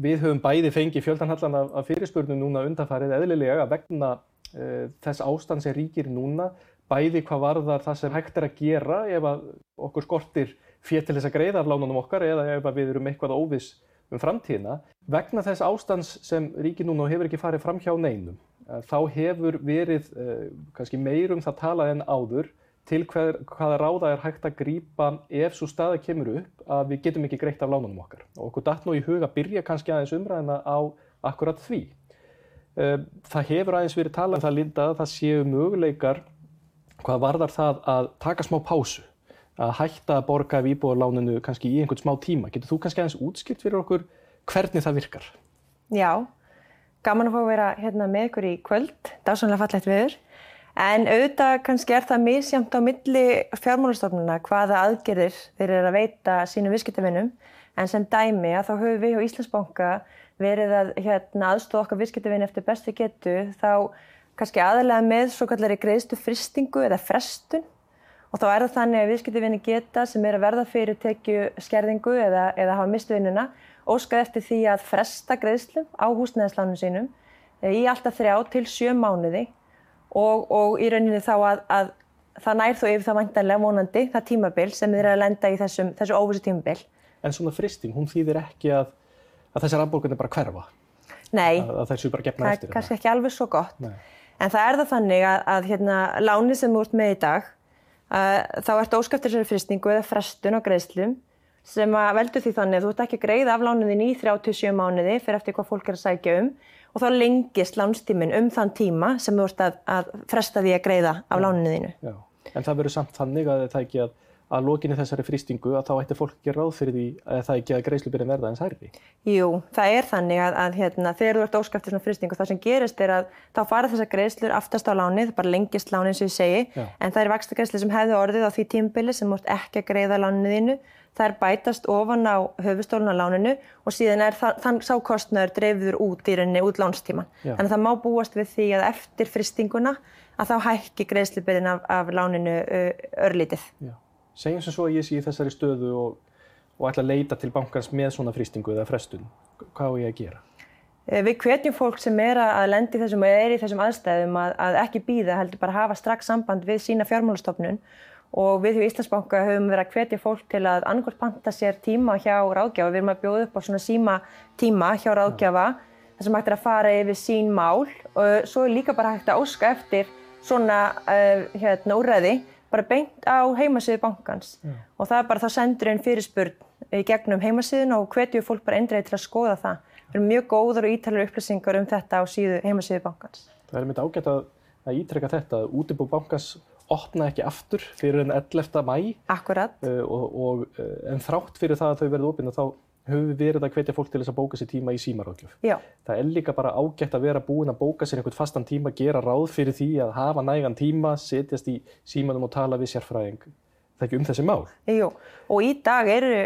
við höfum bæði fengið fjöldanhallan af, af fyrirspurnum núna undanfarið eðlilega vegna uh, þess ástand sem ríkir núna, bæði hvað varðar það sem hægt er að gera ef að okkur skortir fér til þess að greiða af lánunum okkar eða ef við erum eitthvað óviss um framtíðina. Vegna þess ástands sem ríkir núna hefur ekki farið fram hjá neinum, þá hefur verið uh, kannski meirum það talað en áður til hver, hvaða ráða er hægt að grýpa ef svo staða kemur upp að við getum ekki greitt af lánunum okkar. Og okkur datt nú í huga byrja kannski aðeins umræðina á akkurat því. Það hefur aðeins verið talað um það linda að það séu möguleikar hvað varðar það að taka smá pásu að hætta að borga af íbúðarláninu kannski í einhvern smá tíma. Getur þú kannski aðeins útskilt fyrir okkur hvernig það virkar? Já, gaman að fá að vera hérna með ykkur í kvöld, dásanlega fallegt viður. En auðvitað kannski er það misjamt á milli fjármálastofnuna hvaða aðgerðir þeir eru að veita sínum viðskiptavinnum. En sem dæmi að þá höfum við á Íslandsbanka verið að hérna, aðstofa okkar viðskiptavinn eftir bestu getu þá kannski aðalega með svo kallari greiðstu fristingu eða frestun og þá er það þannig að viðskiptavinni geta sem er að verða fyrir tekju skerðingu eða, eða hafa mistu vinnuna óskað eftir því að fresta greiðslum á húsnæðislánum sínum í alltaf þrjá til sjö mánuði og, og í rauninni þá að, að það nær þó yfir það vantanlega vonandi það tímabil sem þeir eru að lenda í þessum, þessu óvissu tímabil. En svona fristing, hún þýðir ekki að, að þessar afborgunni bara hverfa? Nei, að? Það er kannski ekki alveg svo gott. Nei. En það er það þannig að, að hérna, láni sem þú ert með í dag þá ert óskæftir sér fristingu eða frestun á greiðslum sem að veldur því þannig að þú ert ekki að greiða af lánuðin í 37 mánuði fyrir eftir hvað fólk er að sækja um og þá lengist lánstíminn um þann tíma sem þú ert að, að fresta því að greiða af lánuðinu. Já, en það verður samt þannig að það ekki að að lokinni þessari fristingu að þá ætti fólk ekki ráð fyrir því að það ekki að greiðslubyrjum verða eins hærri? Jú, það er þannig að, að hérna, þegar þú ert óskæftið svona fristingu það sem gerist er að þá fara þessar greiðslur aftast á lánið, bara lengist lánið sem ég segi, Já. en það er vaksta greiðslu sem hefði orðið á því tímbili sem múrt ekki að greiða lániðinu, er bætast ofan á höfustólun á láninu og síðan er það, þann sákostnaður dreifður út í rauninni út lánstíman. Já. Þannig að það má búast við því að eftir fristinguna að þá hækki greiðslubyrjun af, af láninu örlítið. Já segjum sem svo að ég sé í þessari stöðu og, og ætla að leita til bankans með svona fristingu eða frestun, hvað er ég að gera? Við hvetjum fólk sem er að lendi þessum og er í þessum aðstæðum að, að ekki býða, heldur bara hafa strax samband við sína fjármálastofnun og við hjá Íslandsbanka höfum verið að hvetja fólk til að annarkort panta sér tíma hjá ráðgjafa, við erum að bjóða upp á svona síma tíma hjá ráðgjafa þar sem hægt er að fara yfir sín mál og svo er líka bara hægt að óska eftir svona uh, hérna, úræði bara beint á heimasíðu bankans Já. og það er bara þá sendur einn fyrirspurn í gegnum heimasíðun og hvetju fólk bara eindreið til að skoða það. Það eru mjög góður og ítalar upplýsingar um þetta á síðu, heimasíðu bankans. Það er myndið ágætt að, að ítrekka þetta að útibú bankans opna ekki aftur fyrir enn 11. mæ. Akkurat. Uh, og, og, en þrátt fyrir það að þau verði opina þá höfum við verið að hvetja fólk til þess að bóka sér tíma í símaráðgjöf. Það er líka bara ágætt að vera búin að bóka sér einhvern fastan tíma, gera ráð fyrir því að hafa nægan tíma, setjast í símanum og tala við sérfræðing. Það er ekki um þessi mál. Jú, og í dag eru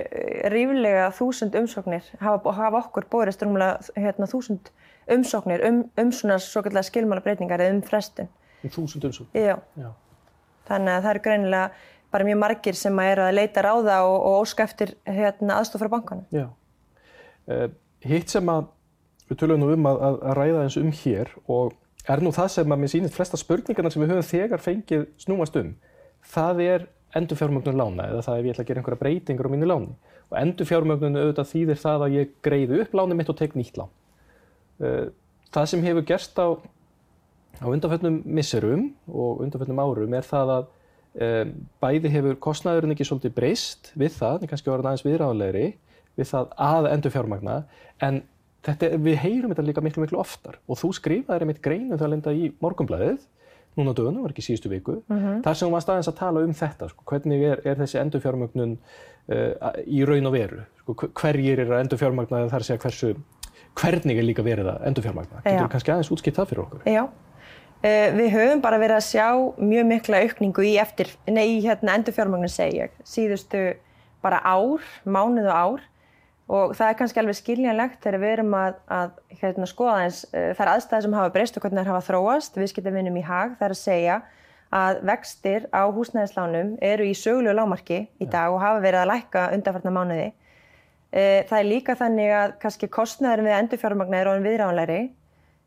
rífilega þúsund umsóknir, hafa, hafa okkur borist rúmlega hérna, þúsund umsóknir um, um svona svo kallega skilmála breytingar eða um frestun. Um þúsund umsóknir? Já. Já. Þannig að það eru greinilega bara mjög margir sem að eru að leita ráða og, og óska eftir hérna, aðstof frá bankanum. Já. Uh, hitt sem að við tölum nú um að, að, að ræða eins um hér og er nú það sem að mér sýnist flesta spurningarna sem við höfum þegar fengið snúast um. Það er endurfjármögnun lána eða það ef ég ætla að gera einhverja breytingar á mínu láni. Og endurfjármögnun auðvitað þýðir það að ég greiði upp láni mitt og tek nýtt lán. Uh, það sem hefur gerst á, á undanfjöldnum misserum og undanfjöldnum árum er það að Um, bæði hefur kostnæðurinn ekki svolítið breyst við það, kannski orðin aðeins viðráðlegri við það að endur fjármagna en þetta, við heyrum þetta líka miklu miklu oftar. Og þú skrifaði einmitt greinu það lenda í morgumblæðið núna dögunum, var ekki síðustu viku mm -hmm. þar sem þú varst aðeins að tala um þetta sko, hvernig er, er þessi endur fjármagnun uh, í raun og veru? Sko, hverjir er að endur fjármagna þar sé að hversu hvernig er líka verið að endur fjármagna getur kannski aðeins útskipt það fyrir okkur? Já við höfum bara verið að sjá mjög mikla aukningu í eftir, nei, hérna endurfjármögnum segja ég, síðustu bara ár, mánuð og ár og það er kannski alveg skiljanlegt þegar við erum að, að hérna, skoða eins uh, þær aðstæði sem hafa breyst og hvernig þær hafa þróast, við skiltum vinnum í hag, það er að segja að vextir á húsnæðislánum eru í sögulegu lámarki í dag og hafa verið að lækka undanfarnar mánuði. Uh, það er líka þannig að kannski kostnæðurinn við endurfjármagna er ofin viðráðanlegri.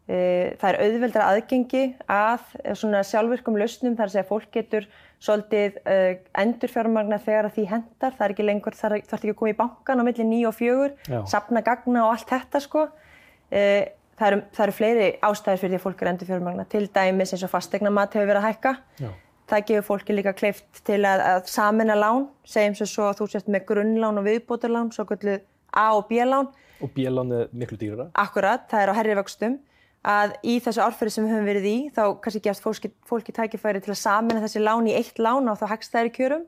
Uh, það er auðveldra aðgengi að svona sjálfvirkum lausnum þar að fólk getur svolítið uh, endurfjármagna þegar því hendar. Það er ekki lengur, það þarf ekki að koma í bankan á milli 9 og 4, Já. sapna gagna og allt þetta sko. Það, eru, það eru fleiri ástæðir fyrir því að fólk er endurfjármagna. Til dæmis eins og fastegnamat hefur verið að hækka. Já. Það gefur fólki líka kleift til að, að samina lán, segjum sem svo að þú sért með grunnlán og viðbótarlán, svo kallið A og B-lán, Og bílán er miklu dýrara. akkurat, það er á herri vöxtum, að í þessu árferði sem við höfum verið í, þá kannski gefst fólki, fólki tækifæri til að samina þessi lán í eitt lán og þá hegst þær í kjörum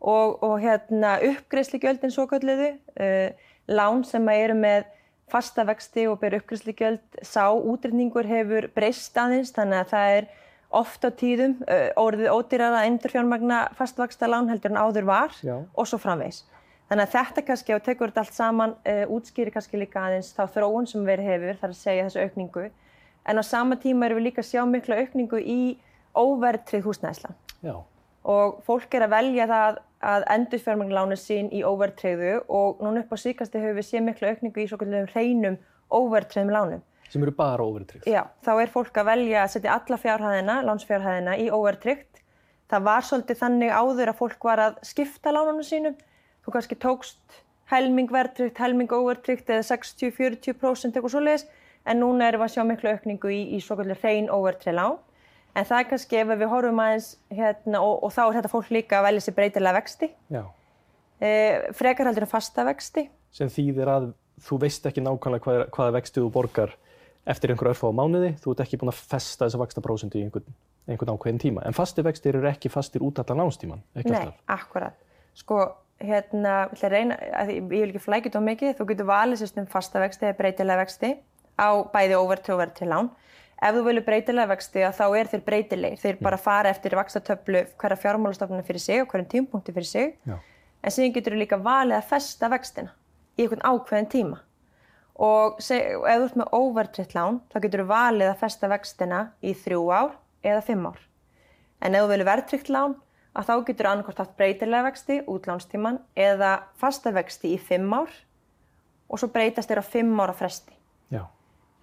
og, og hérna uppgreiðsligjöldin svo kalliðu, uh, lán sem að eru með fasta vexti og ber uppgreiðsligjöld, sá útreikningur hefur breyst aðeins, þannig að það er oft á tíðum uh, orðið ódýrar að endurfjármagna fastvaksta lán heldur en áður var Já. og svo framvegs. Þannig að þetta kannski, þú tekur þetta allt saman, uh, útskýri kannski líka aðeins þá þróun sem verið hefur, þar að segja þessu aukningu. En á sama tíma erum við líka að sjá mikla aukningu í óverðtrið húsnæðislan. Já. Og fólk er að velja það að endurfjármagnalánu sín í óverðtriðu og núna upp á síkasti höfum við séð mikla aukningu í svo kallum hreinum óverðtriðum lánum. Sem eru bara overtryggt. Já, þá er fólk að velja að setja alla fjárhæðina, lánsfjárhæðina í óverðtryggt. Það var svolítið þannig áður að fólk var að skipta lánunum sínum. Þú kannski tókst helming verðtryggt, helming óverðtryggt eða 60-40% eitthvað svoleiðis. En núna erum við að sjá miklu aukningu í, í svo kallur hrein óverðtryggt lán. En það er kannski ef við horfum aðeins hérna og, og þá er þetta fólk líka að velja sér breytilega vexti. Já. E, frekar heldur en fasta vexti. Sem þýðir að þú veist ekki nákvæmlega hvað, hvaða vexti þú borgar eftir einhver örfá mánuði. Þú ert ekki búin að festa þessa vaksta prósundu í einhvern, einhvern ákveðin tíma. En fasti vextir eru ekki fastir út allan nánstíman. Ekki Nei, alltaf. akkurat. Sko, hérna, ég reyna, ég vil ekki flækja of mikið, þú getur valið sérst um fasta vexti eða breytilega vexti á bæði óverti og verti lán. Ef þú vilja breytilega vexti þá er þeir breytilegir, þeir bara fara eftir vakstatöflu hverja fjármálastofnuna fyrir sig og hverjum tímpunkti fyrir sig. Já. En síðan getur þú líka valið að festa vextina í einhvern ákveðin tíma. Og seg, ef þú ert með óvertritt lán, þá getur þú valið að festa vextina í þrjú ár eða fimm ár. En ef þú vilja verðtryggt lán, að þá getur annarkort haft breytilega vexti, útlánstíman, eða fasta vexti í fimm ár og svo breytast þér á fimm ára fresti. Já.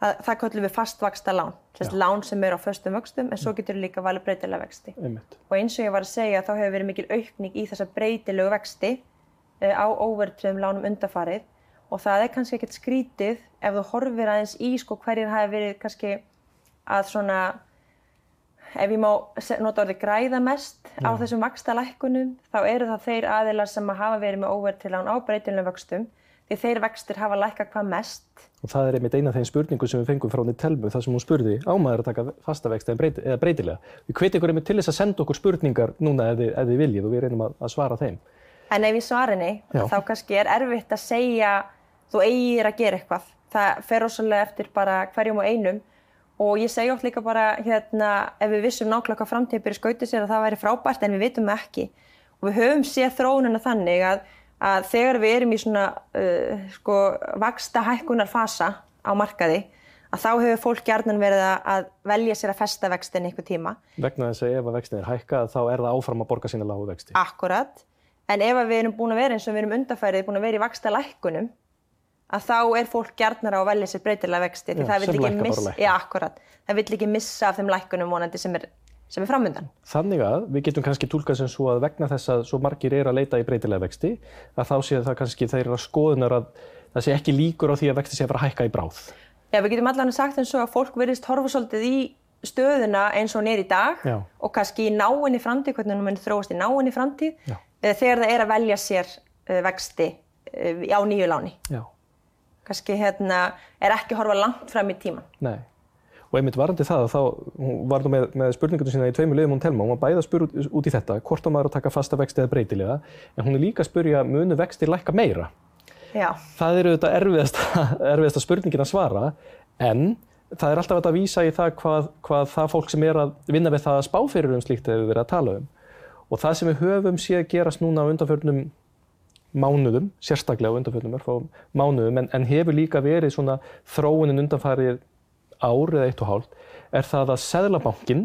Það, það kallum við fastvaksta lán, þess lán sem er á föstum vöxtum, en svo getur þú líka valið breytilega vexti. Einmitt. Og eins og ég var að segja, þá hefur verið mikil aukning í þessa breytilegu vexti uh, á óvertriðum lánum undafarið og það er kannski ekkert skrítið ef þú horfir aðeins í sko hverjir hafi verið kannski að svona, ef ég má nota orðið græða mest á þessum vaksta lækkunum, þá eru það þeir aðilar sem að hafa verið með óvertrið lán á breytilegum vöxtum, því þeir vextir hafa lækkað hvað mest. Og það er einmitt eina af þeim spurningum sem við fengum frá henni Telmu, það sem hún spurði á maður að taka fasta vexti eða, breyti, eða breytilega. Við hveti ykkur einmitt til þess að senda okkur spurningar núna ef þið, ef þið viljið og við reynum að, að svara þeim. En ef ég Já. þá kannski er erfitt að segja þú eigir að gera eitthvað. Það fer rosalega eftir bara hverjum og einum og ég segja oft líka bara hérna ef við vissum nákvæmlega hvað framtíð byrja skautið sér að það væri frábært en við vitum ekki. Og við höfum séð þróunina þannig að, að þegar við erum í svona uh, sko vaksta hækkunar fasa á markaði að þá hefur fólk gjarnan verið að- velja sér að festa vextin einhver tíma. Vegna þess að ef að vextin er hækkað þá er það áfram að borga sína lágu vexti. Akkurat. En ef við erum búin að vera eins og við erum undarfærið, búin að vera í vaksta lækkunum, að þá er fólk gjarnar á að velja sér breytilega vexti. Því Já, það vill já, akkurat. Það vill ekki missa af þeim lækkunum vonandi sem er, sem er framundan. Þannig að við getum kannski tólkað sem svo að vegna þess að svo margir eru að leita í breytilega vexti að þá sé það kannski þeirra skoðunar að það sé ekki líkur á því að vexti sé að að hækka í bráð. Já, við getum allan sagt eins og að fólk verðist horfa svolítið í stöðuna eins og er í dag Já. og kannski í náinni framtíð, hvernig hún mun þróast í náinni framtíð, þegar það er að velja sér eh, vexti eh, á nýju láni. Já. Kannski hérna, er ekki að horfa langt fram í tíman. Nei. Og einmitt varandi það, þá hún var nú með, með spurningunum sína í tveimu liðum hún telma, hún var bæði að spyrja út, út í þetta, hvort á maður að taka fasta vexti eða breytilega, en hún er líka að spyrja munu vexti lækka meira. Já. Það eru þetta erfiðasta, erfiðasta spurningin að svara, en það er alltaf að vísa í það hvað, hvað það fólk sem er að vinna við það að spá fyrir um slíkt hefur verið að tala um. Og það sem við höfum séð gerast núna á undanförnum mánuðum, sérstaklega á undanförnum örfáum mánuðum, en, en hefur líka verið svona þróunin undanfarið ár eða eitt og hálft, er það að Seðlabankin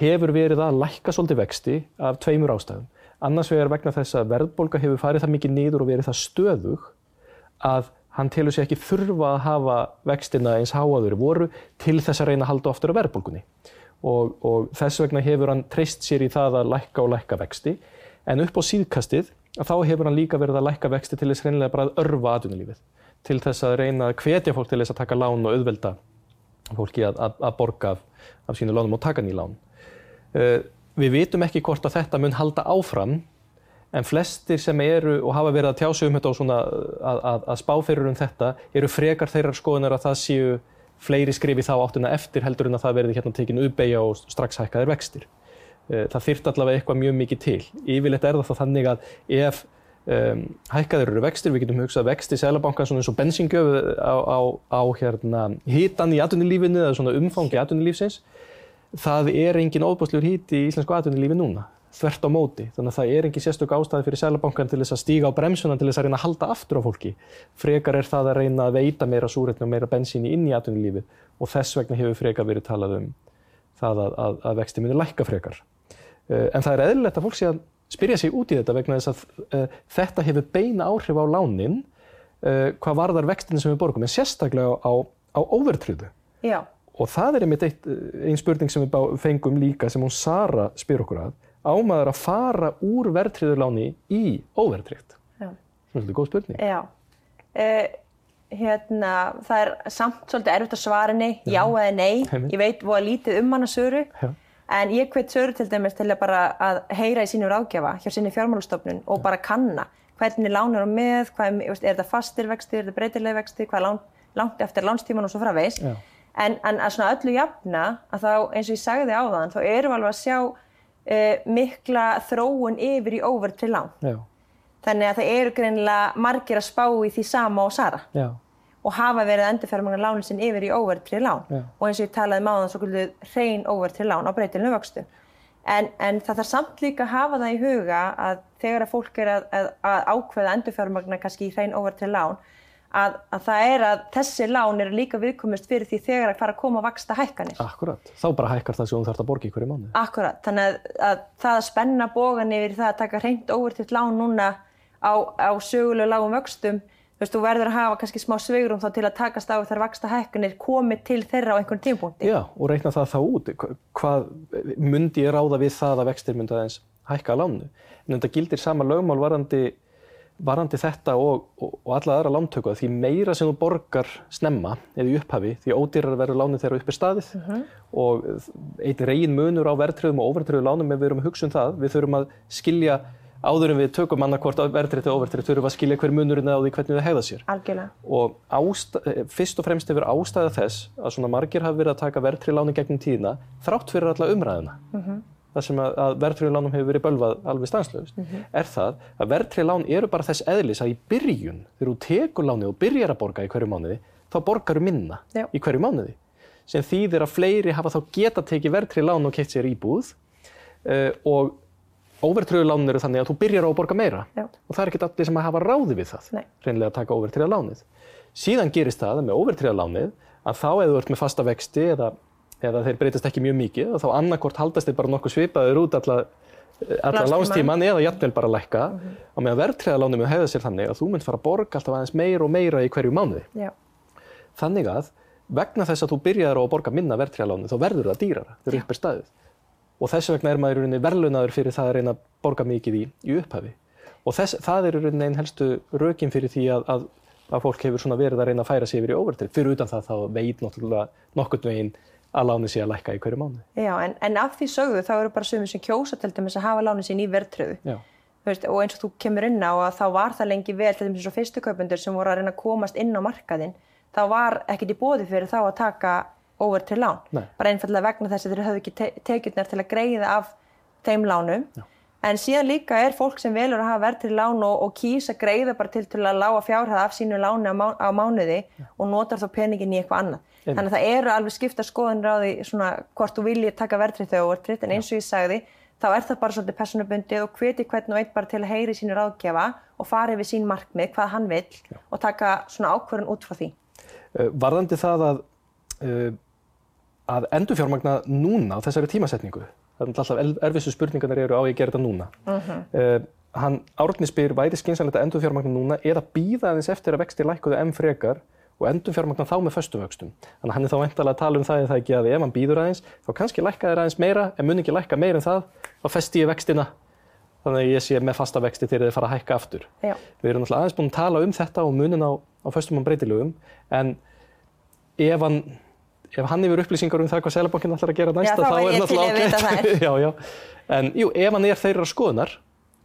hefur verið að lækka svolítið vexti af tveimur ástæðum. Annars vegar vegna þess að verðbólga hefur farið það mikið niður og verið það stöðug að hann telur sér ekki þurfa að hafa vextina eins háaður voru til þess að reyna að halda oftur á verðbólgunni. Og, og þess vegna hefur hann treyst sér í það að lækka og lækka vexti en upp á síðkastið að þá hefur hann líka verið að lækka vexti til þess reynilega bara að örfa atvinnulífið til þess að reyna að hvetja fólk til þess að taka lán og auðvelda fólki að, að, að borga af, af sínu lánum og taka nýjum lán. Uh, við vitum ekki hvort að þetta mun halda áfram en flestir sem eru og hafa verið að tjása um þetta og svona að, að, spáferur um þetta eru frekar þeirrar skoðunar að það séu fleiri skrifi þá áttuna eftir heldur en að það verði hérna tekinu uppbeigja og strax hækkaðir vextir. Uh, það þyrft allavega eitthvað mjög mikið til. Yfirleitt er það þá þannig að ef um, hækkaðir eru vextir, við getum hugsað vexti Sælabankan svona eins og bensingjöf á, á, á hérna, hitan í atvinnulífinu eða svona umfangi atvinnulífsins, það er engin óbúslegur hít í íslensku atvinnulífi núna þvert á móti. Þannig að það er ekki sérstök ástæði fyrir Sælabankan til þess að stíga á bremsuna til þess að reyna að halda aftur á fólki. Frekar er það að reyna að veita meira súretni og meira bensín inn í atvinnulífið og þess vegna hefur frekar verið talað um það að, að, að vexti myndir lækka frekar. Uh, en það er eðlilegt að fólk sé að spyrja sig út í þetta vegna þess að uh, þetta hefur beina áhrif á lánin uh, hvað varðar vextinu sem við borgum, en sérstaklega á, á overtröðu. Já. Og það er einmitt einn spurning sem við fengum líka sem hún Sara spyr okkur að ámaður að fara úr verðtriðurláni í? Já. Það er svolítið góð spurning. Já. Uh, hérna, það er samt svolítið erfitt að svara henni, já, já eða nei. Heimitt. Ég veit hvað lítið um hann að söru. Já. En ég hveit söru til dæmis til að bara að heyra í sínu ráðgjafa hjá sinni fjármálustofnun og bara kanna hvernig lán er á með, hvað, er þetta fastir vexti, er þetta breytileg vexti, hvað er lán, langt eftir lánstíman og svo framvegis. En, en að svona öllu jafna, að þá eins og ég sagði á þann, þá erum við alveg að sjá uh, mikla þróun yfir í overtri lán. Já. Þannig að það eru greinilega margir að spá í því sama og Sara. Já. Og hafa verið að endurferðmagna lánin sinn yfir í overtri lán. Já. Og eins og ég talaði máðan svo kvöldu hrein overtri lán á breytilinu vöxtu. En, en það þarf samt líka að hafa það í huga að þegar að fólk er að, að, að ákveða endurferðmagna kannski í hrein overtri lán að, að það er að þessi lán eru líka viðkomist fyrir því þegar að fara að koma að vaksta hækkanir. Akkurat, þá bara hækkar það sem þú þarfst að borga í hverju mánu. Akkurat, þannig að, að það að spenna bógan yfir það að taka hreint óvertitt lán núna á, á sögulegu lágum vöxtum, þú veist, þú verður að hafa kannski smá sveigurum þá til að takast á þar vaksta hækkanir komið til þeirra á einhvern tímpunkti. Já, og reikna það þá út. Hvað myndi ég ráða við það að vextir myndi aðeins hækka lánu? En þetta gildir sama lögmál varandi varandi þetta og, og, og alla aðra lántöku að því meira sem þú borgar snemma eða í upphafi því ódýrar verður lánið þegar upp er staðið uh -huh. og einn reygin munur á verðtröðum og overtröðum lánum ef við erum að hugsa um það við þurfum að skilja áður en við tökum annarkvort verðtröð og overtröð þurfum að skilja hver munurinn á því hvernig það hegða sér Algjörlega. og ástæð, fyrst og fremst hefur ástæða þess að svona margir hafa verið að taka verðtröð láni gegnum tíðina þrátt fyrir alla umræðina uh -huh það sem að, að verðtryggðu lánum hefur verið bölvað alveg stanslöfust, mm -hmm. er það að verðtryggðu lán eru bara þess eðlis að í byrjun, þegar þú tekur lánið og byrjar að borga í hverju mánuði, þá borgar þú minna Já. í hverju mánuði. Sem þýðir að fleiri hafa þá geta tekið verðtryggðu lán og keitt sér íbúð uh, og óverðtryggðu lánum eru þannig að þú byrjar á að borga meira Já. og það er ekkert allir sem að hafa ráði við það, Nei. reynlega að taka óverðtryggða lánið. Síðan gerist það með óverðtryggða lánið að þá ef þú ert með fasta vexti eða eða þeir breytast ekki mjög mikið og þá annarkort haldast þeir bara nokkuð svipaður út alla, alla lánstíman eða jafnvel bara lækka mm -hmm. og með að verðtræðalánum hefur hefða sér þannig að þú mynd fara að borga alltaf aðeins meira og meira í hverju mánuði. Já. Þannig að vegna þess að þú byrjaður á að borga minna verðtræðalánum þá verður það dýrara þegar upp er staðið og þess vegna er maður í rauninni verðlunaður fyrir það að reyna að borga mikið í, í upphafi og þess, það er í rauninni einn helstu rökin fyrir því að, að, að fólk hefur svona verið að reyna að færa sig yfir í overtrið fyrir utan það þá veit náttúrulega nokkurn veginn að láni sé að lækka í hverju mánu. Já, en, en af því sögðu þá eru bara sumir sem kjósa til dæmis að hafa láni sín í verðtröðu. Og eins og þú kemur inn á að þá var það lengi vel, til dæmis eins og fyrstu kaupendur sem voru að reyna að komast inn á markaðinn, þá var ekkert í bóði fyrir þá að taka over til lán. Nei. Bara einfallega vegna þess að þeir höfðu ekki te tekjurnar til að greiða af þeim lánum. Já. En síðan líka er fólk sem velur að hafa verð til lán og, og kýsa greiða bara til, til að lága fjárhæð af sínu láni á, má, á mánuði Já. og notar þá peningin í eitthvað annað. Þannig að það eru alveg skipta skoðanir á því svona hvort þú viljið taka verðtrið þegar þú ert fritt en eins og ég sagði þá er það bara svolítið personabundið og hveti hvern og einn bara til að heyri sínu ráðgjafa og fara yfir sín markmið, hvað hann vil Já. og taka svona ákvörðun út frá því. Uh, varðandi það að, uh, að endurfjármagna núna á þessari tímasetningu, það er alltaf erfiðstu spurningarnir eru á ég að gera þetta núna. Uh -huh. uh, hann árni spyr væri skynsanlegt að endurfjármagna núna eða býða aðeins eftir að vexti lækkuðu enn frekar og endurfjármagna þá með föstum vöxtum. Þannig að hann er þá veintalega að tala um það eða það ekki að ef hann býður aðeins þá kannski lækka þeir aðeins meira en mun ekki lækka meira en það þá festi ég vextina þannig að ég sé með fasta vexti þegar þeir fara að hækka aftur. Já. Við erum náttúrulega aðeins búin að tala um þetta og munin á, á föstum og breytilugum en ef hann, ef hann hefur upplýsingar um það hvað Sælabankin ætlar að gera næsta þá er er vita ágætt. já, já. En jú, ef hann er þeirra skoðunar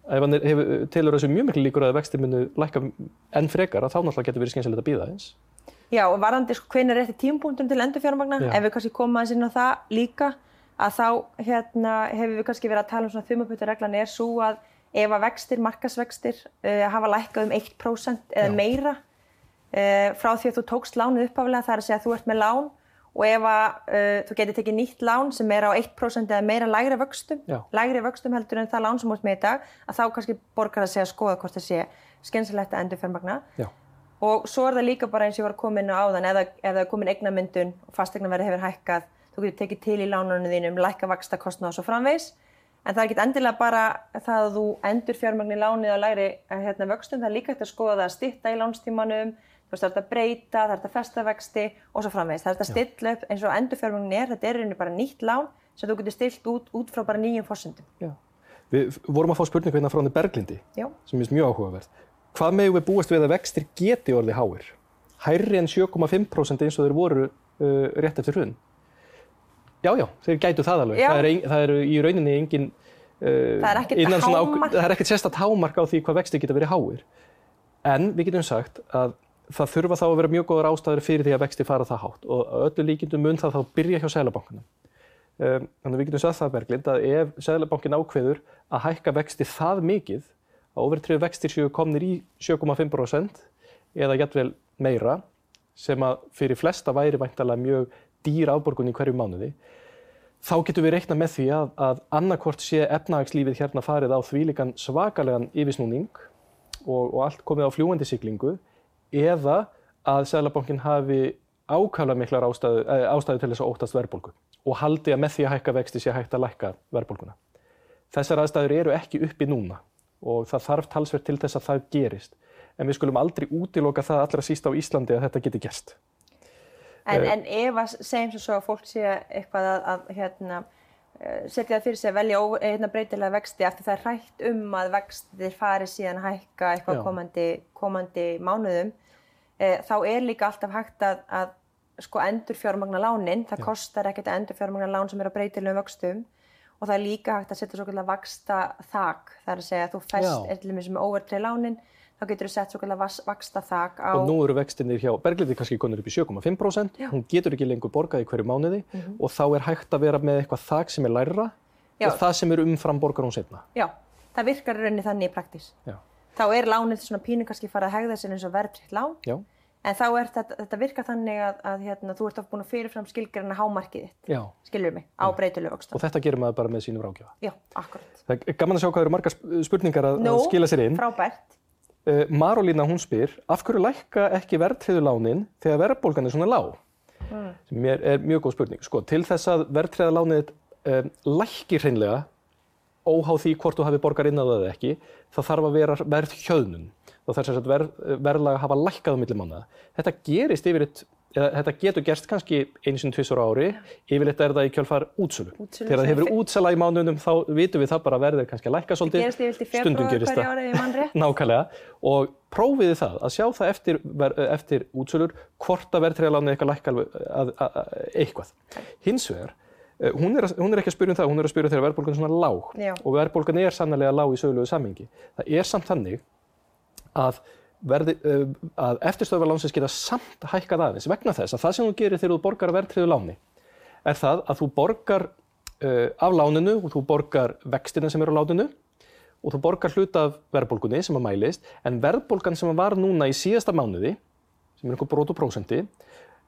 ef hann hefur, telur þessu mjög miklu líkur að vexti munu lækka enn frekar þá náttúrulega getur verið skynsilegt að býða eins. Já, og varandi sko hvenær er þetta tímpunktum til endurfjármagna, Já. ef við kannski koma aðeins inn á það líka, að þá hérna, hefur við kannski verið að tala um svona þumaputareglan er svo að ef að vextir, markasvextir, uh, hafa lækkað um 1% eða Já. meira uh, frá því að þú tókst lánið uppaflega, það er að segja að þú ert með lán og ef að uh, þú getur tekið nýtt lán sem er á 1% eða meira lægri vöxtum, Já. lægri vöxtum heldur en það lán sem ert með í dag, að þá kannski borgar að segja að skoða hvort það sé skynsilegt að endurfjármagna. Já. Og svo er það líka bara eins og ég var að koma inn á áðan, ef, það- það er komin eignamyndun og fastegnaverði hefur hækkað, þú getur tekið til í lánunum þínum, lækka vaksta kostnað og svo framvegs. En það er ekki endilega bara það að þú endur fjármagn í lánið á læri eh, hérna, vöxtum, það er líka hægt að skoða það að stytta í lánstímanum, það er að breyta, það er að festa vexti og svo framvegs. Það er að stilla upp eins og endur fjármagnin er, þetta er bara nýtt lán sem þú getur stilt út, út frá bara nýjum fórsendum. Já. Við vorum að fá spurningu hérna frá henni Berglindi Já. sem er mjög áhugaverð. Hvað megum við búast við að vextir geti orðið háir? Hærri en 7,5% eins og þeir voru uh, rétt eftir hrun? Já, já, þeir gætu það alveg. Það, er, ein- það eru í rauninni engin... Uh, Það er ekkert hámark. Það er ekkert sérstætt hámark á því hvað vextir geta verið háir. En við getum sagt að það þurfa þá að vera mjög góðar ástæður fyrir því að vexti fara það hátt og öllu líkindum mun það þá byrja hjá Sælabankunum. Um, þannig við getum sagt það Berglind að ef Sæðlabankin ákveður að hækka vexti það mikið að overtriðu vextir séu komnir í 7,5% eða jættvel meira sem að fyrir flesta væri væntalega mjög dýr afborgun í hverju mánuði þá getum við reikna með því að, að annarkort sé efnahagslífið hérna farið á þvílíkan svakalegan yfirsnúning og, og allt komið á fljúandi siglingu eða að Sæðlabankin hafi ákvæmlega miklar ástæðu, eh, ástæðu til þess að óttast verðbólgu og haldi að með því að hækka vexti sé hægt að lækka verðbólguna. Þessar aðstæður eru ekki uppi núna og það þarf talsvert til þess að það gerist. En við skulum aldrei útiloka það allra síst á Íslandi að þetta geti gerst. En, Eh. en ef að segjum svo að fólk sé eitthvað að, að hérna, setja það fyrir sig að velja ó- hérna, breytilega vexti eftir það er hrætt um að vextir fari síðan að hækka eitthvað Já. komandi, komandi mánuðum, e, þá er líka alltaf hægt að, að sko endur fjármagna lánin, það kostar ekkert að endur fjármagna lán sem eru á breytilegum vöxtum. Og það er líka hægt að setja svo kallar vaksta þak, það er að segja að þú fest, Já. er til dæmis með overtrið lánin, þá getur þú sett svo kallar vaksta þak á, Og nú eru vextinir hjá Berglindi kannski konur upp í 7,5%, Já. hún getur ekki lengur borgað í hverju mánuði og þá er hægt að vera með eitthvað þak sem er lærra Já. og það sem er umfram borgar hún setna. já, það virkar rauninni þannig í praktís. Já. þá er lánið svona pínu kannski farið að hegða sér eins og verðtritt lán Já, en þá er þetta, þetta virkar þannig að, að hérna, þú ert oft búin að fyrirfram skilgreina hámarkið þitt, já. skilur mig, á breytilegu Og vöxtum. þetta gerir maður bara með sínum rákjöfa. Já, akkurat. Það er gaman að sjá hvað eru margar sp- spurningar að, Nú, að skila sér inn. frábært. Uh, Marolína hún spyr, af hverju lækka ekki verðtriðu lánin þegar verðbólgan er svona lág? Mm. Sem er, er mjög góð spurning. Sko, til þess að verðtriða lánið um, lækki hreinlega, óháð því hvort þú hafi borgar inn á það eða ekki, það þarf að vera verðhjöðnun. Það þarf verðlag að hafa lækkað á milli mánuða. Þetta gerist yfirleitt, eða þetta getur gerst kannski einu sinni tvisar á ári, yfirleitt er það í kjölfar útsölu. Þegar það hefur er- útsala í mánuðum þá vitum við það bara er kannski að lækka svolítið. Stundum gerist það. Nákvæmlega og prófiði það að sjá það eftir, eftir útsölur hvort að verðtræðalánið eitthvað lækka eitthvað. Hins vegar, eh, hún er, hún er ekki að spyrja um það, hún er að spyrja þegar verðbólgan er svona lág Já. og verðbólgan er sannlega lág í sögulegu samhengi. Það er samt þannig að, verði, uh, að eftirstöðvarlánsins geta samt hækkað aðeins vegna þess að það sem þú gerir þegar þú borgar verðtræðu láni er það að þú borgar uh, af láninu og þú borgar vextina sem eru á láninu og þú borgar hluta af verðbólgunni sem að mælist, en verðbólgan sem var núna í síðasta mánuði, sem er einhver brot og prósenti,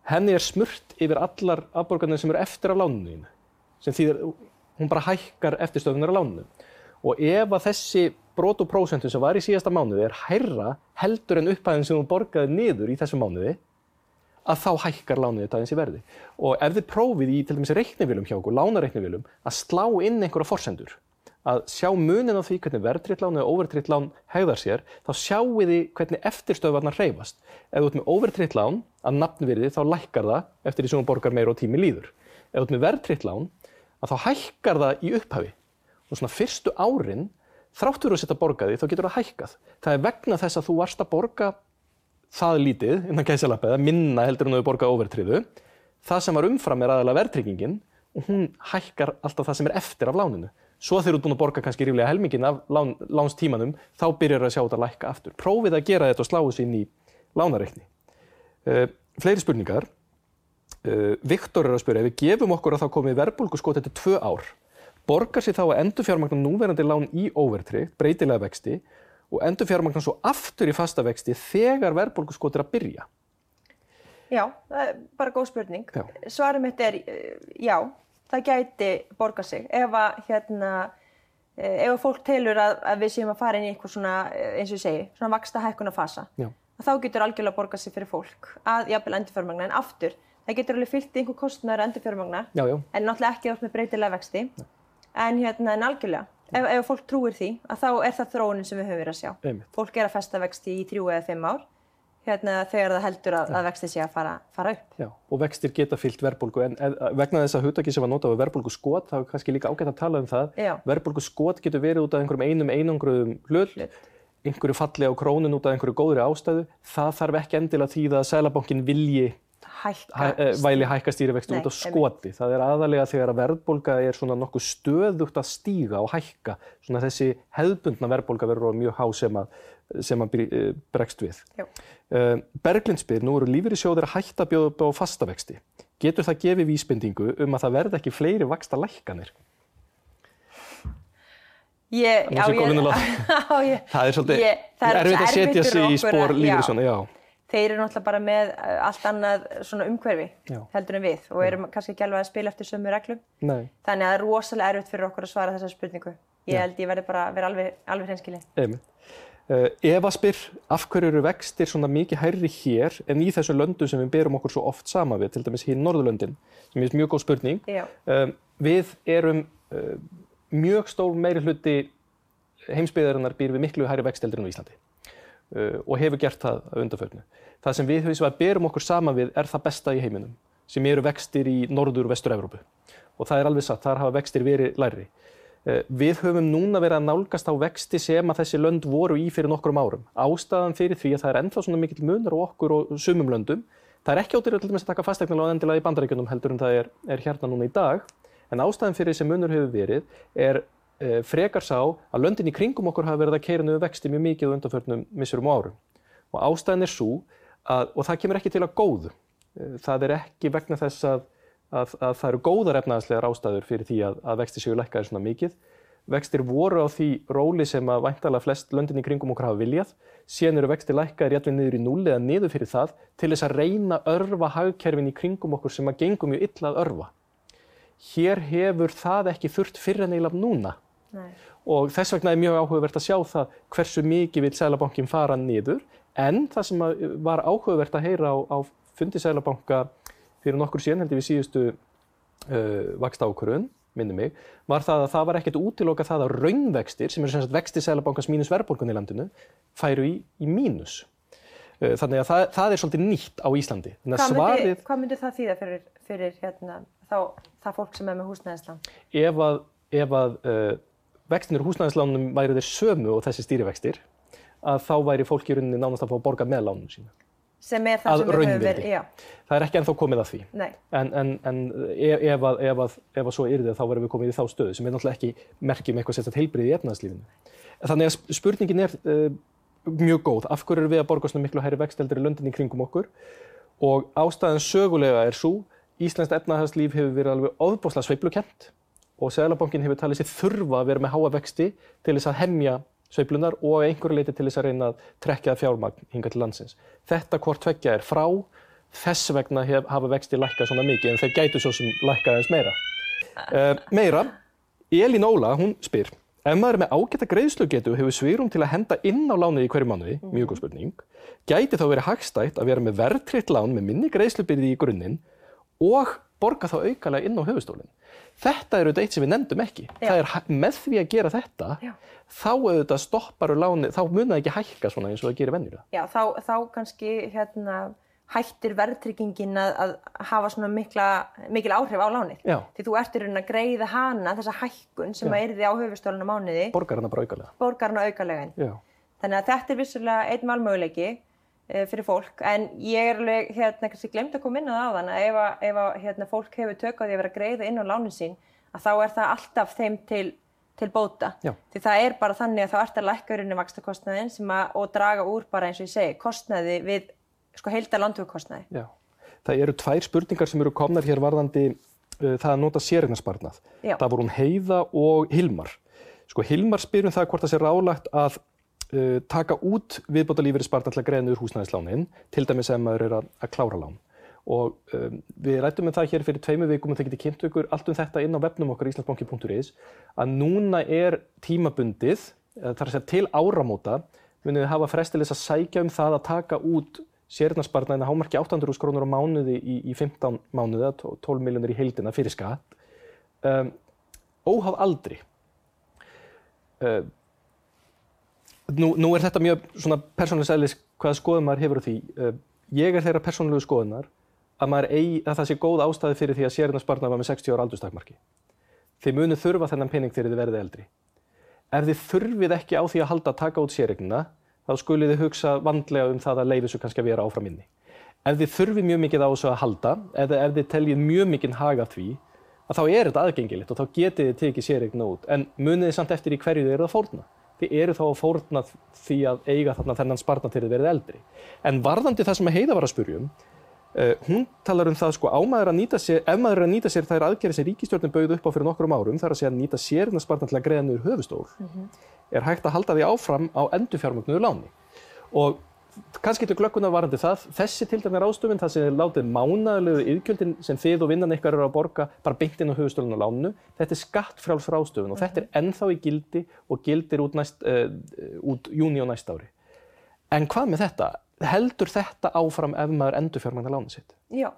henni er smurt yfir allar afborgarnir sem eru eftir af láninu sem þýðir, hún bara hækkar eftirstöðunar af láninu. Og ef að þessi brot og prósentu sem var í síðasta mánuði er hærra heldur en upphæðin sem þú borgaði niður í þessu mánuði, að þá hækkar lánið þetta aðeins í verði. Og ef þið prófið í til dæmis reiknivélum hjá okkur, lánareiknivélum, að slá inn einhverja forsendur, að sjá munin á því hvernig verðtritt lán eða overtritt lán hegðar sér, þá sjáu þið hvernig eftirstöðvarnar hreyfast. Ef þú ert með overtritt lán að nafnvirði þá lækkar það eftir því sem þú borgar meira og tími líður. Ef þú ert með verðtritt lán að þá hækkar það í upphafi og svona fyrstu árin þráttur að setja borgaði þá getur það hækkað. Það er vegna þess að þú varst að borga það lítið innan gæðsalapið að minna heldur en þú borgað overtriðu. Það sem var umfram er aðalega verðtryggingin og hún hækkar alltaf það sem er eftir af láninu. Svo þegar þú ert búin að borga kannski ríflega helmingin af lán, lánstímanum, þá byrjar það að sjá þetta að lækka aftur. Prófið að gera þetta og slá þessu inn í lánareikni. Uh, fleiri spurningar. Uh, Viktor er að spyrja, ef við gefum okkur að þá komið verbulgu skot eftir tvö ár, borgar sér þá að endur fjármagnar núverandi lán í overtryggt, breytilega vexti, og endur fjármagnar svo aftur í fasta vexti þegar verbulgu skot er að byrja? Já, það er bara góð spurning. Já. Svarið mitt er já, það gæti borga sig ef að hérna ef að fólk telur að, að við séum að fara inn í eitthvað svona, eins og ég segi, svona vaksta hækkuna fasa, Já. þá getur algjörlega borga sig fyrir fólk að jafnvel endurfjármagna en aftur, það getur alveg fyllt einhver kostnæður endurfjármagna Já, já. en náttúrulega ekki átt með breytilega vexti en hérna en algjörlega ef, ef fólk trúir því að þá er það þróunin sem við höfum verið að sjá Einmitt. fólk er að festa vexti í þrjú eða fimm ár hérna þegar það heldur að, að vexti sé að fara, fara upp Já, og vextir geta fyllt verðbólgu en eð, vegna þess að hugtaki sem var notað við verðbólgu skot þá er kannski líka ágætt að tala um það Já. verðbólgu skot getur verið út af einhverjum einum einangruðum hlut, Hlut. einhverju falli á krónun út af einhverju góðri ástæðu það þarf ekki endilega því að Sælabankin vilji hækka hæ, eh, væli hækka stýrivexti út af skoti það er aðalega þegar að verðbólga er svona nokkuð stöðugt að stíga og hækka svona þessi hefðbundna verðbólga verður mjög há sem að, sem að eh, bregst við Já. Uh, Berglind spyr, nú eru lífeyrissjóðir að hætta bjóða upp á fastavexti. Getur það gefið vísbendingu um að það verði ekki fleiri vaksta lækkanir? Ég, góð vinnulag. já, ég, Það er svolítið Ég- er erfitt að setja sig í spór að- lífeyrissjóðina, já. Þeir eru náttúrulega bara með uh, allt annað svona umhverfi Já. heldur en við og eru kannski ekki alveg að spila eftir sömu reglum. Nei, Þannig að það er rosalega erfitt fyrir okkur að svara þessa spurningu. Ég Já. held ég verði bara að vera alveg, alveg hreinskilin. einmitt. Uh, Eva spyr, af hverju eru vextir svona mikið hærri hér en í þessum löndum sem við berum okkur svo oft sama við, til dæmis hér í Norðurlöndin, sem er mjög góð spurning. Um, við erum uh, mjög stór meiri hluti heimsbyggðarinnar býr við miklu hærri vexteldir en á Íslandi uh, og hefur gert það að undarförnu. Það sem við hins vegar berum okkur saman við er það besta í heiminum sem eru vextir í norður og vestur Evrópu og það er alveg satt, þar hafa vextir verið læri. Uh, við höfum núna verið að nálgast á vexti sem að þessi lönd voru í fyrir nokkrum árum. Ástæðan fyrir því að það er ennþá svona mikill munur á okkur og sumum löndum. Það er ekki ódýrlega til dæmis að taka fastegnalán endilega í bandaríkjunum heldur en það er, er hérna núna í dag. En ástæðan fyrir þessi munur hefur verið er frekar sá að löndin í kringum okkur hafa verið að keira niður vexti mjög mikið á undanförnum missurum og árum. Og ástæðan er svo, að, og það kemur ekki til að góðu. Uh, það er ekki vegna þess að, að, að það eru góðar efnaðarslegar ástæður fyrir því að, vexti séu lækkaði svona mikið. Vextir voru á því róli sem að væntalega flest löndin í kringum okkur hafa viljað. Síðan eru vextir lækkaði rétt við niður í núli eða niður fyrir það til þess að reyna örfa hagkerfin í kringum okkur sem að gengum mjög illa að örfa. Hér hefur það ekki þurft fyrir en eiginlega núna Nei. og þess vegna er mjög áhugavert að sjá það hversu mikið vil Sælabankin fara niður en það sem var áhugavert að heyra á, á fundi Sælabanka fyrir nokkur síðan heldur við síðustu uh, vaksta ákvörðun, minni mig, var það að það var ekkert útiloka það að raunvextir, sem eru sem sagt vextir Sælabankans mínus verðbólgun í landinu, færu í, í mínus. Uh, þannig að það, það er svolítið nýtt á Íslandi. Hvað myndi, svarið, hvað myndi það þýða fyrir, fyrir hérna, þá, það fólk sem er með húsnæðislán? ef að, ef að uh, vextinir húsnæðislánum væri þeir sömu og þessi stýrivextir, að þá væri fólk í rauninni nánast að fá að borga með lánum sína. Sem er það Að sem við höfum verið, já, Það er ekki ennþá komið að því. nei, En, en, en ef, ef, að, ef, að, ef að svo yrði þá verðum við komið í þá stöðu sem er náttúrulega ekki merkjum eitthvað sérstætt heilbrið í efnaðslífinu. Þannig að sp- spurningin er uh, mjög góð. Af hverju eru við að borga svona miklu hærri vexteldir í löndinni kringum okkur? Og ástæðan sögulega er svo, Íslands efnahagslíf hefur verið alveg ofbáslega sveiflukent og Sælabankin hefur talið sér þurfa að vera með háa vexti til þess að hemja sveiflunar og einhverju leiti til þess að reyna að trekja fjármagn hinga til landsins. Þetta hvort tveggja er frá, þess vegna hef, hafa vexti lækkað svona mikið en þeir gætu svo sem lækkað aðeins meira. Uh, meira, Elín Óla, hún spyr, ef maður er með ágæta greiðslugetu hefur svirum til að henda inn á lánið í hverju mánuði, mjög góð spurning, gæti þá verið hagstætt að vera með verðtritt lán með minni greiðslubyrði í grunninn og borga þá aukalega inn á höfustólinn. Þetta er auðvitað eitt sem við nefndum ekki. Það er með því að gera þetta, Já. þá auðvitað stopparu láni, þá mun það ekki hækka svona eins og það gerir venjulega. Já, þá, þá kannski hérna, hættir verðtryggingin að, að hafa svona mikla, mikil áhrif á lánið. Já. Því þú ert í raunin að greiða hana, þessa hækkun sem Já. að yrði á höfustólinu mánuði, Borgar hana bara aukalega. borgarna aukalegin. Já. Þannig að þetta er vissulega einn valmöguleiki fyrir fólk, en ég er alveg, hérna, kannski glemt að koma inn á það ef, að, ef að, hérna, fólk hefur tök á því að vera að greiða inn á lánin sín, að þá er það alltaf þeim til, til bóta. Já. Því það er bara þannig að þá ert að lækka urinni vakstakostnaðin sem að, og draga úr bara eins og ég segi, kostnaði við, sko, heilda landtökukostnaði. Já. Það eru tvær spurningar sem eru komnar hér varðandi uh, það að nota sérignarsparnað. Það voru hún Heiða og Hilmar. Sko Hilmar spyr um það hvort það sé rálagt að taka út viðbótalífeyri sparnað til að greiða niður húsnæðislánin, til dæmis ef maður er að, að klára lán. Og um, við rættum um það hér fyrir tveimu vikum og þið getið kynnt ykkur allt um þetta inn á webnum okkar íslandsbanki.is að núna er tímabundið, eða það er að segja til áramóta, munið þið hafa frestilis að sækja um það að taka út sérnarsparnaðina hámarki 800 krónur á mánuði í, í 15 mánuði, 12 miljónir í heildina fyrir skatt, um, óháð aldri. Uh, nú, nú er þetta mjög svona persónulegs eðlis hvaða skoðum maður hefur á því. Uh, ég er þeirra persónulegu skoðunar að, eigi, að það sé góð ástæði fyrir því að sérnarsparnað var með 60 ára aldurstakmarki. Þið munið þurfa þennan pening þegar þið verðið eldri. Ef þið þurfið ekki á því að halda að taka út séregnina, þá skulið þið hugsa vandlega um það að leiði þessu kannski að vera áfram inni. Ef þið þurfið mjög mikið á þessu að halda, eða ef þið teljið mjög mikið haga því, að þá er þetta aðgengilegt og þá getið þið tekið séregna út. En munið þið samt eftir í hverju þið eru að fórna. Þið eru þá að fórna því að eiga þarna þennan spartna til þið verið eldri. En varðandi það sem Heiða var að spurja um, Uh, hún talar um það sko ámaður að nýta sér, ef maður er að nýta sér þær aðgerðir sem ríkistjórnin bauð upp á fyrir nokkrum árum, þar að segja að nýta sérnarspartna til að greiða niður höfustól, er hægt að halda því áfram á endurfjármögnuðu láni. Og kannski getur glögguna varandi það, þessi til dæmis ráðstöfun, það sem er látið mánaðilegu yðgjöldin sem þið og vinnan ykkar eru að borga bara beint inn á höfustólun og lánu, þetta er skattfrjáls ráðstöfun og þetta er ennþá í gildi og gildir út, næst, uh, út júni og næst ári. En hvað með þetta? Heldur þetta áfram ef maður endurfjármagnar lánið sitt? Já,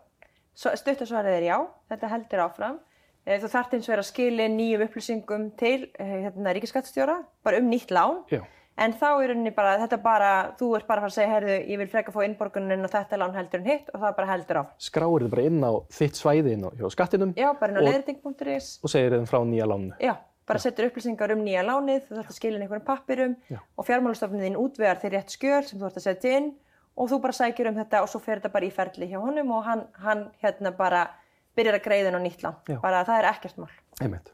stuttasvarið er já, þetta heldur áfram. Eh, Þú þarft eins og vera að skilja nýjum upplýsingum til eh, hérna, ríkiskattstjóra, bara um nýtt lán. Já. En þá er rauninni bara, þetta bara, þú ert bara að fara að segja, heyrðu, ég vil freka fá innborgunin og þetta lán heldur en hitt og það bara heldur áfram. Skráir þið bara inn á þitt svæði inn á skattinum Já, bara inn á leiðriting.is. og segir þeim frá nýja lánu. Já, bara setur upplýsingar um nýja lánið, þú þarft að skilja inn einhverjum pappirum Já. og fjármálastofnun þín útvegar þér rétt skjöl sem þú ert að setja inn og þú bara sækir um þetta og svo fer þetta bara í ferli hjá honum og hann, hann hérna bara byrjar að greiða inn á nýtt lán. Já. Bara það er ekkert mál. Einmitt.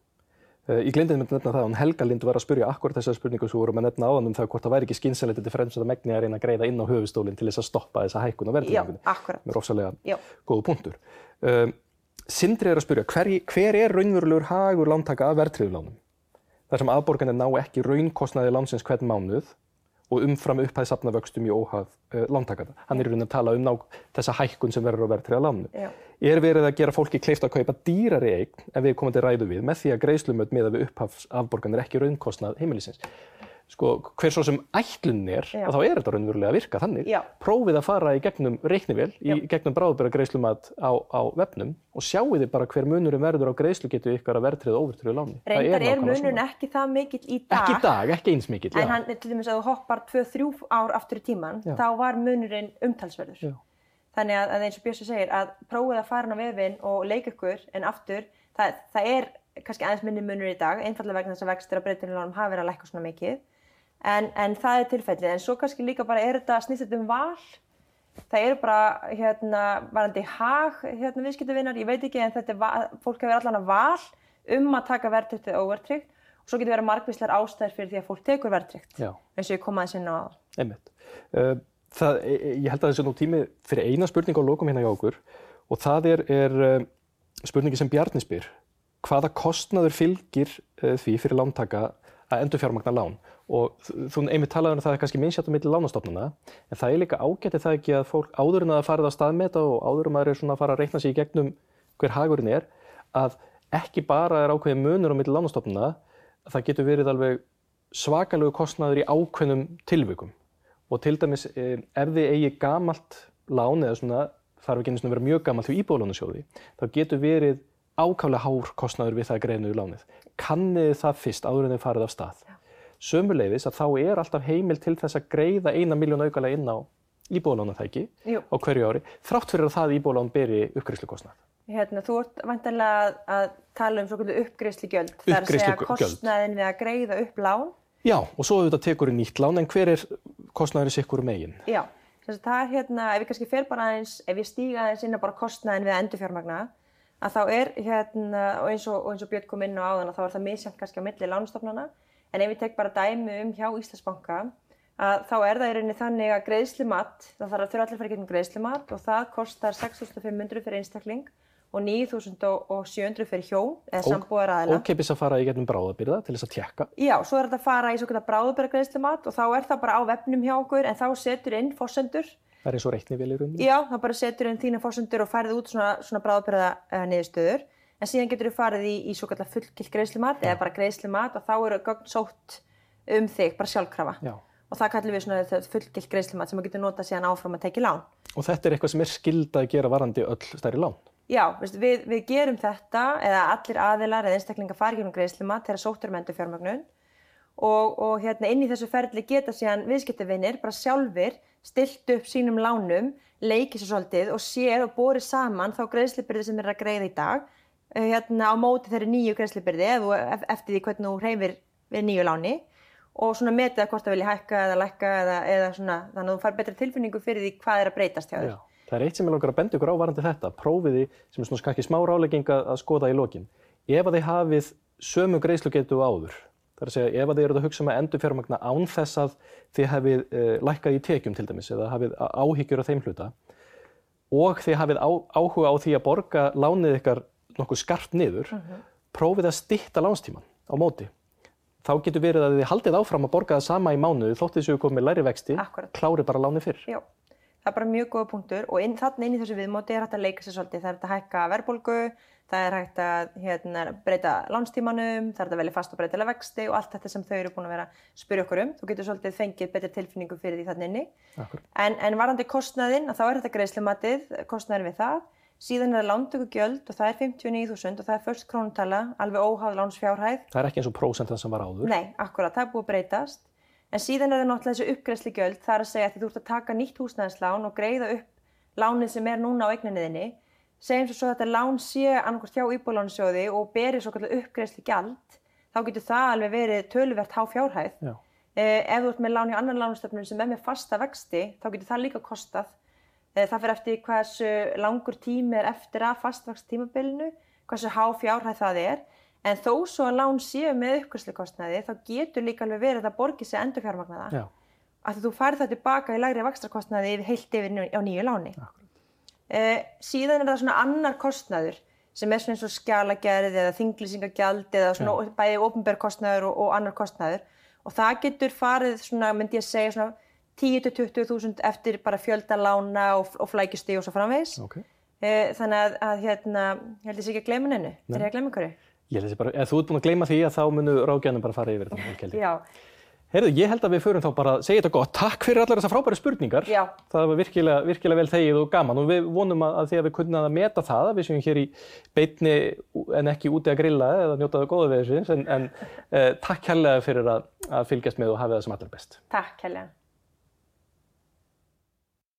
Uh, ég glemdi með nefna það að Helga Lind var að spurja akkur þessar spurningu sem vorum að nefna áðan um það hvort það væri ekki skynsalegt til fremst að megni að reyna að greiða inn á höfustólinn til þess að stoppa þessa hækkun á Já, verðtryggingunni. akkurat. Mér er ofsalega Já. góðu punktur. Um, Sindri er að spurja, hver, hver er raunverulegur hagur lántaka af verðtryggulánum? Þar sem afborganir ná ekki raunkostnaði lánsins hvern mánuð og umfram upphæð safna vöxtum í óhaf uh, lántakana. Hann er í rauninni að tala um ná, þessa hækkun sem verður á verðtryggða lánu. Er verið að gera fólki kleift að kaupa dýrari eign en við komum til ræðu við með því að greiðslumöld með að við upphafs afborganir ekki raunkostnað heimilisins? Sko, hver svo sem ætlun er, Já. og þá er þetta raunverulega að virka þannig, Já. prófið að fara í gegnum reiknivél, í gegnum bráðbæra greiðslumat á, á vefnum og sjáu þið bara hver munurinn verður á greiðslugetu ykkar að verðtrið og overtrið láni. Reyndar er munun svona. ekki það mikill í dag. Ekki í dag, ekki eins mikill, En hann, til dæmis að þú hoppar 2-3 ár aftur í tíman, Já. þá var munurinn umtalsverður. Þannig að, að eins og Björsi segir, að prófið að fara á vefinn og leika ykkur en aftur, það, það er kannski aðeins minni munur í dag, einfallega vegna þess að vextir að breytinu lánum hafa verið að lækka svona mikið. En, en það er tilfellið, en svo kannski líka bara er þetta snýst um val. Það eru bara, hérna, varandi hag, hérna, viðskiptavinnar, ég veit ekki, en þetta er, fólk hefur allan að val um að taka verðtrygt eða óverðtrygt. Og svo getur verið margvíslegar ástæður fyrir því að fólk tekur verðtrygt, Já. eins og ég kom aðeins inn á. Einmitt. Uh, það, ég held að þessi nú tími fyrir eina spurning á lokum hérna hjá okkur og það er, er uh, spurningi sem Bjarni spyr. Hvaða kostnaður fylgir uh, því fyrir lántaka að endur fjármagna lán? Og þú einmitt talaður um að það er kannski minnsjátt á milli lánastofnana, en það er líka ágætið það ekki að fólk áður en að það farið að staðmeta og áður en maður er svona að fara að reikna sig í gegnum hver hagurinn er, að ekki bara er ákveðin munur á milli lánastofnana, það getur verið alveg svakalegu kostnaður í ákveðnum tilvikum og til dæmis eh, ef þið eigi gamalt lán eða svona þarf ekki sinni að vera mjög gammal til íbúðalánasjóði, þá getur verið ákaflega hár kostnaður við það að greiða niður lánið. Kanniði það fyrst áður en þið farið af stað. Sömuleiðis að þá er alltaf heimil til þess að greiða eina miljón aukalega inn á íbúðalánatæki á hverju ári, þrátt fyrir að það íbúðalán beri uppgreiðslukostnað. Hérna, þú ert vantanlega að, að tala um svona uppgreiðslugjöld. Það er að segja kostnaðin við að greiða upp lán. Já, og svo auðvitað tekur við nýtt lán, en hver er kostnaður í sikkur megin? Já, þess að það er hérna, ef ég kannski fer bara aðeins, ef ég stíga aðeins inn á bara kostnaðin við að endurfjármagna, að þá er hérna, og eins og, og og Björn kom inn á áðan, að þá er það misjæmt kannski á milli lánstofnana, en ef ég tek bara dæmi um hjá Íslandsbanka, að þá er það í rauninni þannig að greiðslumat, það þarf að þurfa allir að fara í gegnum greiðslumat og það kostar 6.500 fyrir einstakling og 9.700 fyrir hjón eða sambúðar aðila. Ókeipis að fara í gegnum bráðabyrða til þess að tjekka. Já, svo er þetta að fara í svo kallar bráðubæra og þá er það bara á vefnum hjá okkur en þá setur inn fórsendur. Það er eins og reikni vel í rauninni. Já, þá bara setur inn þína fórsendur og færið út svona, svona bráðubæra uh, niðurstöður. En síðan getur þú farið í, í svo kallar fullkilt greiðslumat eða bara greiðslumat og þá eru gögn sótt um þig, bara sjálfkrafa. Já. Og það kallum við svona þetta fullkilt greiðslumat sem þú getur notað síðan áfram að tekja lán. Og þetta er eitthvað sem er skilda að gera varandi öll stærri lán. Já, við, við gerum þetta eða allir aðilar eða einstaklingar ekki um greiðslumat þegar sóttur um endurfjármögnun og, og hérna inn í þessu ferli geta síðan viðskiptavinnir bara sjálfir stilt upp sínum lánum, leikið svo svolítið og séð og borið saman þá greiðslubyrði sem eru að greiða í dag hérna á móti þeirri nýju greiðslubyrði eftir því hvernig þú hreyfir við nýju láni og svona metið að hvort það vilja hækka eða lækka eða, eða svona þannig að þú fær betri tilfinningu fyrir því hvað er að breytast hjá þér. Já. Það er eitt sem ég langar að benda ykkur á varandi þetta, prófiði sem er svona kannski smá rálegging að skoða í lokin. Ef að þið hafið sömu greiðslugetu áður, það er að segja ef að þið eruð að hugsa um að endur fjármagna án þess að þið hafið uh, lækkað í tekjum til dæmis eða hafið á- áhyggjur af þeim hluta og þið hafið á, áhuga á því að borga lánið ykkar nokkuð skarpt niður, prófið að stytta lánstíman á móti. Þá getur verið að þið haldið áfram að borga það sama í mánuði þótt þessu komið læri vexti, Akkúrat. klári bara lánið fyrr. Já, það er bara mjög góða punktur og inn, þarna inn í þessu viðmóti er hægt að leika sér svolítið. Það er hægt að hækka verðbólgu, það er hægt að hérna, breyta lánstímanum, það er hægt að velja fast og breytilega vexti og allt þetta sem þau eru búin að vera að spyrja okkur um. Þú getur svolítið fengið betri tilfinningu fyrir því þarna inni. Akkurat. En, en varandi kostnaðinn, að þá er þetta greiðslumatið, kostnaðin við það. Síðan er það lántökugjöld og það er 59.000 og það er först krónutala, alveg óháð lánsfjárhæð. Það er ekki eins og prósentan sem var áður. Nei, akkurat, það er búið að breytast. En síðan er það náttúrulega þessu uppgræsli gjöld, það er að segja að þú ert að taka nýtt húsnæðislán og greiða upp lánið sem er núna á eigninniðinni. Segjum svo svo að þetta lán sé annarkvært hjá íbúlánsjóði og beri svo kallar uppgræsli gjald, þá getur það alveg verið töluvert há fjárhæð. Já. Eh, ef þú ert með lán í annan lánastöfnum sem er með fasta vexti, þá getur það líka kostað. Eh, það fyrir eftir hversu langur tími er eftir að fastvaxt tímabilinu, hversu há fjárhæð það er. En þó svo að lán séu með uppgjörsleikostnaði, þá getur líka alveg verið að borgi sig endur fjármagna það. Já. Af því þú færð það tilbaka í lægri vaxtakostnaði yfir heilt yfir á nýju láni. Eh, síðan er það svona annar kostnaður sem er svona eins og skjalagerð eða þinglýsingagjald eða svona bæði ofnbær kostnaður og, og annar kostnaður og það getur farið svona, myndi ég segja svona 10-20 þúsund eftir bara fjölda lána og, og flækjusti og svo framvegis. Ok. Eh, þannig að, að hérna, ég held sé ekki að gleyma hennu. Er ég að gleyma einhverju? Ég held þessi bara, ef þú ert búin að gleyma því að þá munu ráðgjörnum bara fara yfir þetta. Já, Heyrðu, ég held að við förum þá bara að segja þetta gott. Takk fyrir allar þessar frábæri spurningar. Já. Það var virkilega, virkilega vel þegið og gaman og við vonum að, að því að við kunnum að meta það að við séum hér í beitni en ekki úti að grilla eða njóta það góða við þessu en, en eh, takk